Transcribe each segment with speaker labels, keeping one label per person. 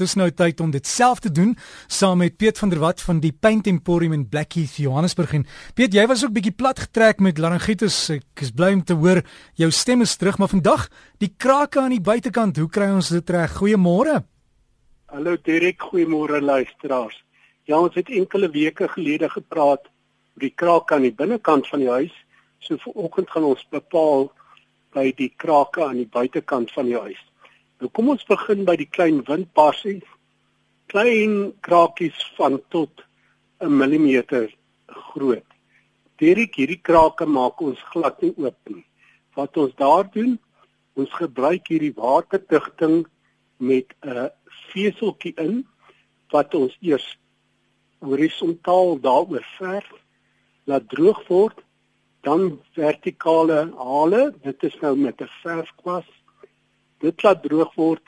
Speaker 1: Dis nou tyd om dit self te doen saam met Piet van der Walt van die Paint Emporium in Blackheath, Johannesburg. En Piet, jy was ook bietjie plat getrek met laryngitis. Ek is bly om te hoor jou stem is terug, maar vandag die krake aan die buitekant, hoe kry ons dit reg? Goeiemôre.
Speaker 2: Hallo Derek, goeiemôre luisteraars. Ja, ons het enkele weke gelede gepraat oor die krake aan die binnekant van die huis. So vanoggend gaan ons bepaal by die krake aan die buitekant van die huis. Nou kom ons begin by die klein windpassies. Klein krakies van tot 'n millimeter groot. Dierik hierdie krake maak ons glad nie oop nie. Wat ons daar doen, ons gebruik hierdie waterdigting met 'n veseltjie in wat ons eers horisontaal daaroor verf, laat droog word, dan vertikale hale, dit is nou met 'n verfkwas dit laat droog word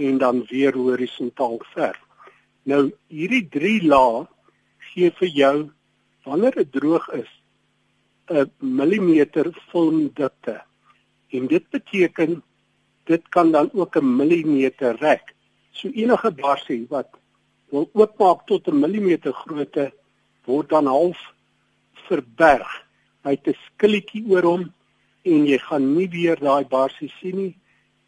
Speaker 2: en dan weer horisontaal verf. Nou hierdie 3 lae gee vir jou wanneer dit droog is 'n millimeter filmdikte. En dit beteken dit kan dan ook 'n millimeter rek. So enige barsie wat wil oopmaak tot 'n millimeter grootte word dan half verberg. Hy het 'n skilletjie oor hom en jy gaan nie weer daai barsie sien nie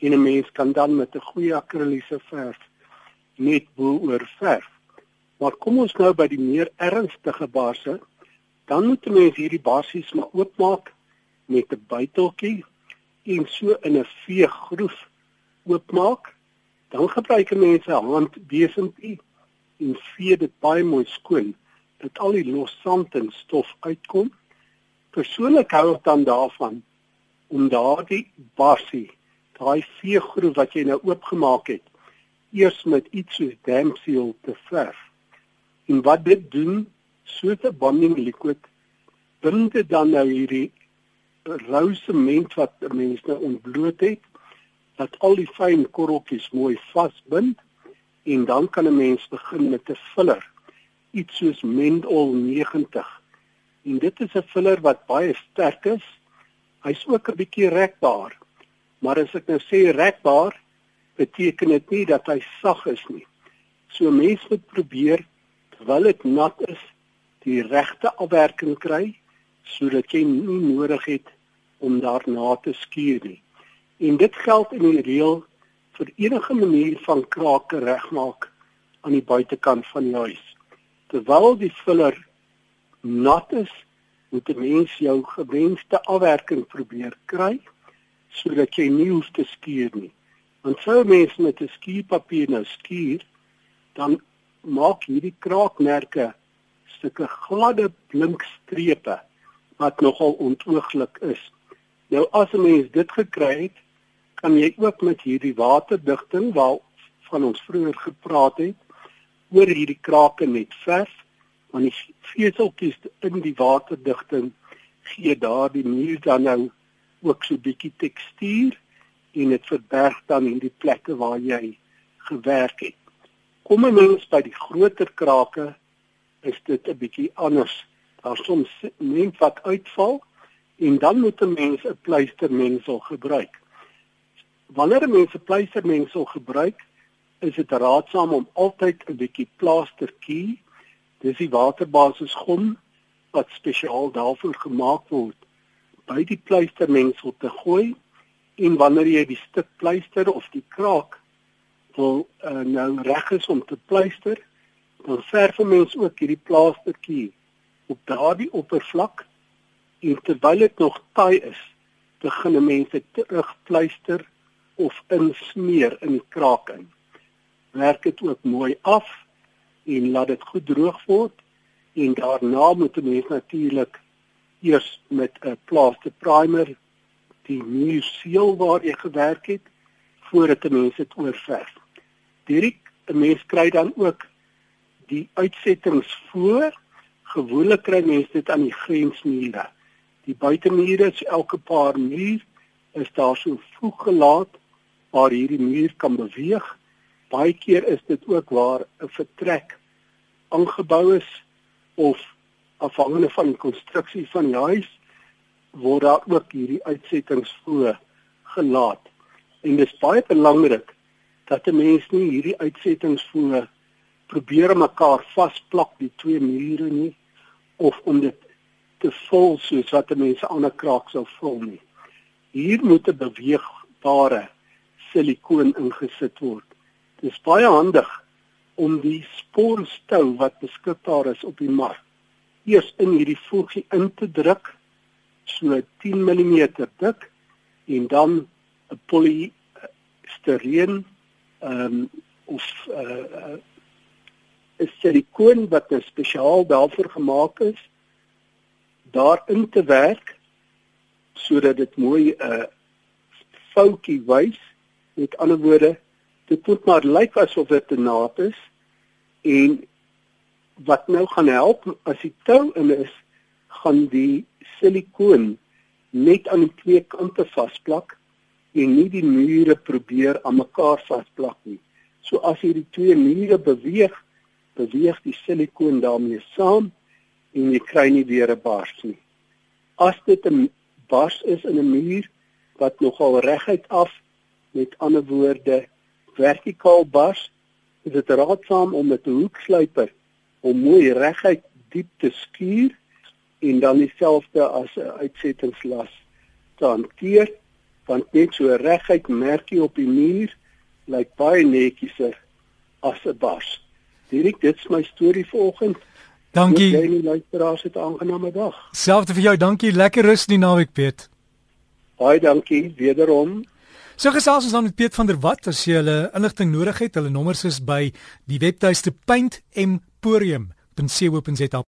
Speaker 2: en 'n mens kan dan met 'n goeie akriliese verf net bo oor verf. Maar kom ons nou by die meer ernstige barse, dan moet 'n mens hierdie basies maar oopmaak met 'n buiteltjie en so in 'n veegroef oopmaak. Dan gebruik 'n mens 'n handbesempie en vee dit baie mooi skoon dat al die los sand en stof uitkom. Persoonlik hou ek dan daarvan om daardie basie daai veegroef wat jy nou oopgemaak het eers met iets soos dampseal te verf. En wat dit doen, so 'n bonding liquid bind dit dan nou hierdie rou sement wat mense nou ontbloot het dat al die fyn korreltjies mooi vasbind en dan kan 'n mens begin met 'n filler iets soos Mendol 90 en dit is 'n filler wat baie sterk is. Hy's ook 'n bietjie rekbaar Maar as ek nou sê rekbaar, beteken dit nie dat hy sag is nie. So mense moet probeer terwyl dit nat is, die regte afwerking kry sodat jy nie nodig het om daarna te skuur nie. En dit geld in die reël vir enige manier van krake regmaak aan die buitekant van die huis. Terwyl die filler nat is, moet 'n mens jou gewenste afwerking probeer kry sodat jy nie hoef te skuur nie. Want sou mense met 'n skuurpapier nou skuur, dan maak hierdie kraakmerke stukke gladde blink strepe wat nogal ontooglik is. Nou as 'n mens dit gekry het, kan jy ook met hierdie waterdigting waar van ons vroeër gepraat het oor hierdie krake net verf want die veseltjies in die waterdigting gee daardie muur dan nou ook so 'n bietjie tekstuur en dit verberg dan in die plekke waar jy gewerk het. Kom ons by die groter krake is dit 'n bietjie anders. Daar soms net wat uitval en dan moet 'n mens 'n pleistermengsel gebruik. Wanneer 'n mens 'n pleistermengsel gebruik, is dit raadsaam om altyd 'n bietjie plasterkie, dis die waterbasis gom wat spesiaal daarvoor gemaak word by die pleistermengsel te gooi en wanneer jy die stuk pleister of die kraak wil uh, nou reg is om te pleister, dan verf 'n mens ook hierdie plaastertjie op daardie oppervlak en terwyl dit nog taai is, begin 'n mens dit terugpleister of insmeer in die kraak in. Werk dit ook mooi af en laat dit goed droog word en daarna moet 'n mens natuurlik eers met 'n plaster primer die nuwe seël waar jy gewerk het voordat 'n mens dit oorverf. Direk 'n mens kry dan ook die uitsettings voor. Gewoonlik kry mense dit aan die grensmure. Die buitemure is elke paar muur is daar so voeg gelaat waar hierdie muur kan beweeg. Baie keer is dit ook waar 'n vertrek aangebou is of afhangende van die konstruksie van die huis word daar ook hierdie uitsettings voor gelaat. En dit is baie belangrik dat 'n mens nie hierdie uitsettings voor probeer mekaar vasplak die twee mure nie of om dit te vul soos wat 'n mens 'n ander kraak sou vul nie. Hier moet 'n beweegbare silikoon ingesit word. Dit is baie handig om die spoorstou wat beskikbaar is op die mark eers in hierdie voetjie in te druk so 10 mm dik en dan 'n polystireen ehm um, of 'n uh, uh, silikoon wat nou spesiaal daarvoor gemaak is daarin te werk sodat dit mooi 'n uh, foutjie wys. Met ander woorde dit moet maar lyk asof dit 'n naad is en wat nou gaan help as die tou in is gaan die silikoon net aan die twee kante vasplak en nie die mure probeer aan mekaar vasplak nie. So as jy die twee mure beweeg, beweeg die silikoon daarmee saam en jy kry nie weer 'n bars nie. As dit 'n bars is in 'n muur wat nogal reguit af met ander woorde vertikaal bars, is dit raadsaam om met 'n hoeksluiper om mooi reguit diep te skuur en dan dieselfde as 'n uitsettingslas te hanteer want net so reguit merkie op die muur lyk baie netjieser as 'n bars. Direk dit's my storie vanoggend.
Speaker 1: Dankie.
Speaker 2: Jy en die luisteraars het 'n aangename dag.
Speaker 1: Selfde vir jou. Dankie. Lekker rus die naweek, Piet.
Speaker 2: Baie dankie wederom.
Speaker 1: So gesels ons dan met Piet van der Walt as jy hulle inligting nodig het. Hulle nommers is by die webtuiste paintemporium.co.za.